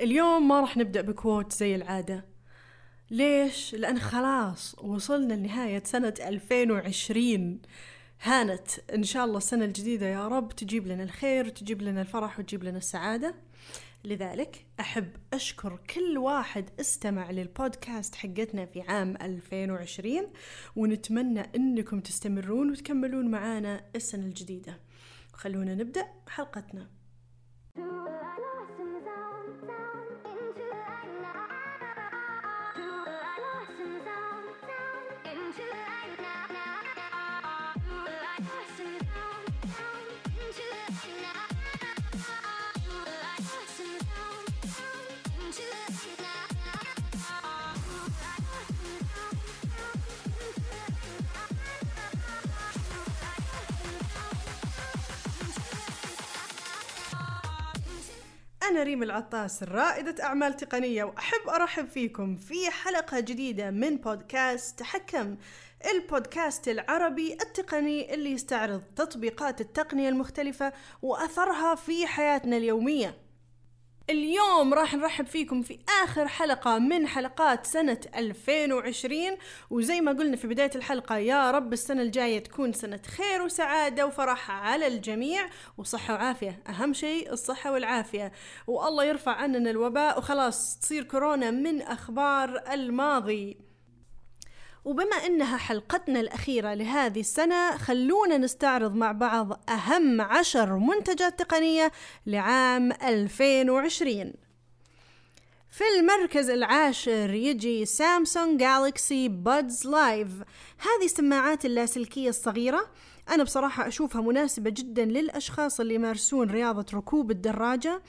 اليوم ما راح نبدأ بكوت زي العادة. ليش؟ لأن خلاص وصلنا لنهاية سنة 2020 هانت إن شاء الله السنة الجديدة يا رب تجيب لنا الخير وتجيب لنا الفرح وتجيب لنا السعادة. لذلك أحب أشكر كل واحد استمع للبودكاست حقتنا في عام 2020 ونتمنى أنكم تستمرون وتكملون معانا السنة الجديدة. خلونا نبدأ حلقتنا. أنا ريم العطاس رائدة أعمال تقنية وأحب أرحب فيكم في حلقة جديدة من بودكاست تحكم البودكاست العربي التقني اللي يستعرض تطبيقات التقنية المختلفة وأثرها في حياتنا اليومية. اليوم راح نرحب فيكم في آخر حلقة من حلقات سنة 2020 وزي ما قلنا في بداية الحلقة يا رب السنة الجاية تكون سنة خير وسعادة وفرح على الجميع. وصحة وعافية. أهم شيء الصحة والعافية. والله يرفع عننا الوباء. وخلاص تصير كورونا من أخبار الماضي. وبما إنها حلقتنا الأخيرة لهذه السنة خلونا نستعرض مع بعض أهم عشر منتجات تقنية لعام 2020 في المركز العاشر يجي Samsung Galaxy Buds Live هذه السماعات اللاسلكية الصغيرة أنا بصراحة أشوفها مناسبة جدا للأشخاص اللي يمارسون رياضة ركوب الدراجة.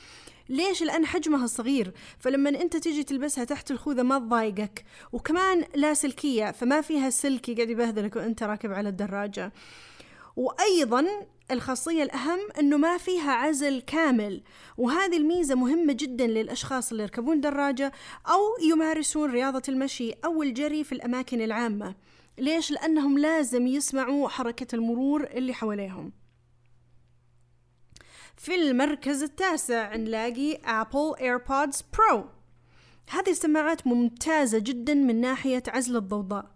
ليش؟ لأن حجمها صغير؟ فلما أنت تيجي تلبسها تحت الخوذة ما تضايقك. وكمان لا سلكية فما فيها سلك يقعد يبهذلك وأنت راكب على الدراجة. وأيضا الخاصية الأهم أنه ما فيها عزل كامل. وهذه الميزة مهمة جدا للأشخاص اللي يركبون دراجة أو يمارسون رياضة المشي أو الجري في الأماكن العامة. ليش؟ لأنهم لازم يسمعوا حركة المرور اللي حواليهم. في المركز التاسع نلاقي Apple AirPods Pro هذه السماعات ممتازة جدا من ناحية عزل الضوضاء.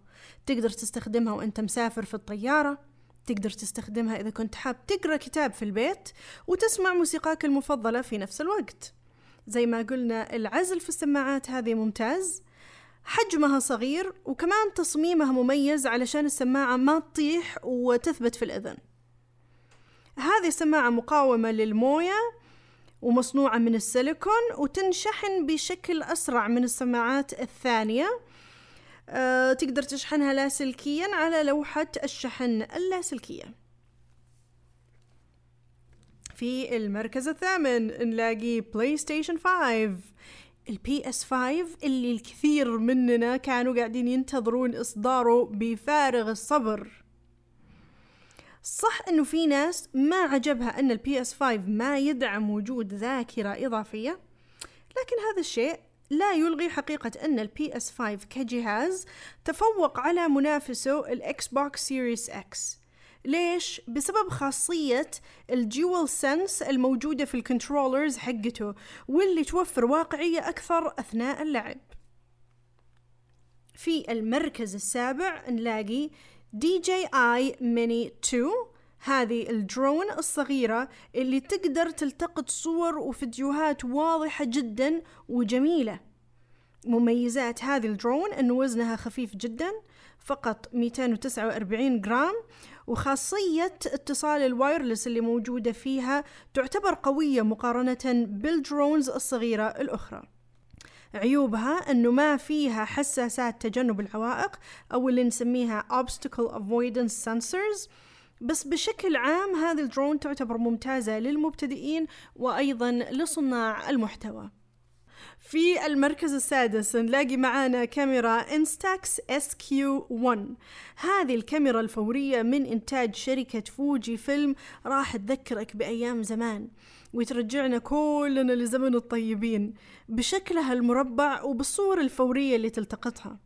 تقدر تستخدمها وأنت مسافر في الطيارة تقدر تستخدمها إذا كنت حاب تقرأ كتاب في البيت وتسمع موسيقاك المفضلة في نفس الوقت. زي ما قلنا العزل في السماعات هذه ممتاز. حجمها صغير وكمان تصميمها مميز علشان السماعة ما تطيح وتثبت في الأذن. هذه السماعة مقاومة للموية ومصنوعة من السيليكون وتنشحن بشكل أسرع من السماعات الثانية. أه تقدر تشحنها لاسلكيا على لوحة الشحن اللاسلكية في المركز الثامن نلاقي PlayStation 5 ال PS 5 اللي الكثير مننا كانوا قاعدين ينتظرون إصداره بفارغ الصبر. صح إنه في ناس ما عجبها إن ال PS 5 ما يدعم وجود ذاكرة إضافية لكن هذا الشيء لا يلغي حقيقة أن ال PS 5 كجهاز تفوق على منافسه ال Xbox Series X ليش؟ بسبب خاصية ال DualSense الموجودة في ال controllers حقته واللي توفر واقعية أكثر أثناء اللعب في المركز السابع نلاقي DJI Mini 2 هذه الدرون الصغيرة اللي تقدر تلتقط صور وفيديوهات واضحة جدا وجميلة. مميزات هذه الدرون أن وزنها خفيف جدا فقط 249 جرام. وخاصية اتصال ال wireless اللي موجودة فيها تعتبر قوية مقارنة بال drones الصغيرة الأخرى. عيوبها أنه ما فيها حساسات تجنب العوائق أو اللي نسميها obstacle avoidance sensors. بس بشكل عام هذه الدرون تعتبر ممتازة للمبتدئين وأيضا لصناع المحتوى. في المركز السادس نلاقي معانا كاميرا Instax SQ 1 هذه الكاميرا الفورية من إنتاج شركة Fujifilm. راح تذكرك بأيام زمان وترجعنا كلنا لزمن الطيبين بشكلها المربع وبالصور الفورية اللي تلتقطها.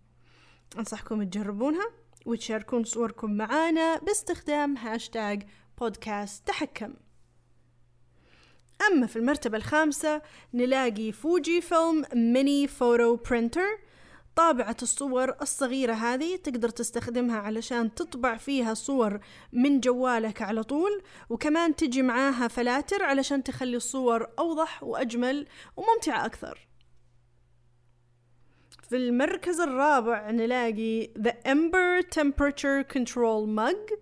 أنصحكم تجربونها وتشاركون صوركم معانا باستخدام هاشتاج بودكاست تحكم. أما في المرتبة الخامسة نلاقي Fujifilm Mini Photo Printer. طابعة الصور الصغيرة هذه تقدر تستخدمها علشان تطبع فيها صور من جوالك على طول وكمان تجي معاها فلاتر علشان تخلي الصور أوضح وأجمل وممتعة أكثر. في المركز الرابع نلاقي The Ember Temperature Control Mug.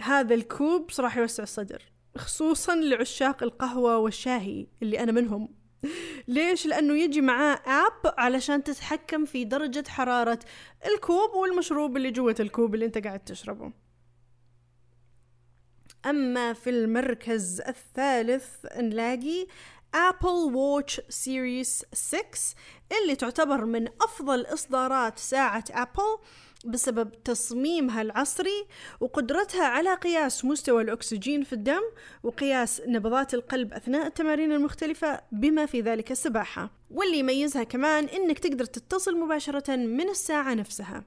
هذا الكوب صراحة يوسع الصدر. خصوصا لعشاق القهوة والشاهي اللي أنا منهم. ليش؟ لأنه يجي معاه آب علشان تتحكم في درجة حرارة الكوب والمشروب اللي جوة الكوب اللي أنت قاعد تشربه. أما في المركز الثالث نلاقي Apple Watch Series 6 اللي تعتبر من أفضل إصدارات ساعة Apple بسبب تصميمها العصري وقدرتها على قياس مستوى الأكسجين في الدم وقياس نبضات القلب أثناء التمارين المختلفة بما في ذلك السباحة. واللي يميزها كمان إنك تقدر تتصل مباشرة من الساعة نفسها.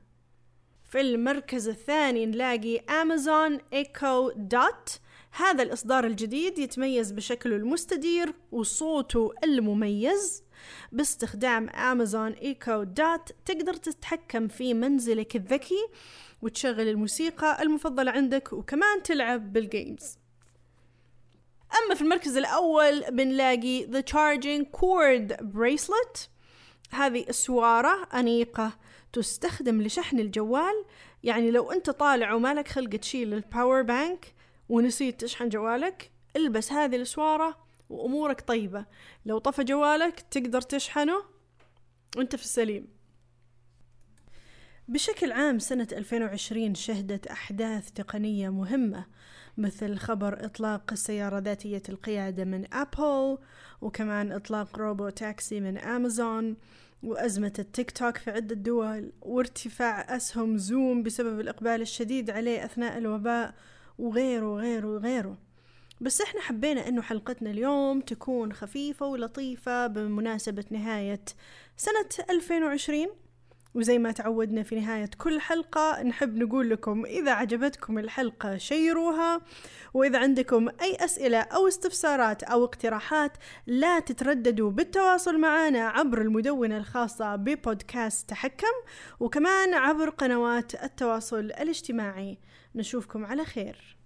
في المركز الثاني نلاقي Amazon Echo Dot هذا الإصدار الجديد يتميز بشكله المستدير وصوته المميز. باستخدام Amazon Echo Dot تقدر تتحكم في منزلك الذكي وتشغل الموسيقى المفضلة عندك وكمان تلعب بال games أما في المركز الأول بنلاقي The Charging Cord Bracelet. هذه السوارة أنيقة تستخدم لشحن الجوال. يعني لو أنت طالع ومالك خلق تشيل ال power bank ونسيت تشحن جوالك البس هذه السوارة وأمورك طيبة. لو طفى جوالك تقدر تشحنه وأنت في السليم. بشكل عام سنة 2020 شهدت أحداث تقنية مهمة مثل خبر إطلاق السيارة ذاتية القيادة من Apple وكمان إطلاق روبو تاكسي من أمازون وأزمة التيك توك في عدة دول وارتفاع أسهم زوم بسبب الإقبال الشديد عليه أثناء الوباء وغيره وغيره وغيره. بس إحنا حبينا إنه حلقتنا اليوم تكون خفيفة ولطيفة بمناسبة نهاية سنة 2020 وزي ما تعودنا في نهاية كل حلقة نحب نقول لكم إذا عجبتكم الحلقة شيروها وإذا عندكم أي أسئلة أو استفسارات أو اقتراحات لا تترددوا بالتواصل معنا عبر المدونة الخاصة ببودكاست تحكم وكمان عبر قنوات التواصل الاجتماعي. نشوفكم على خير.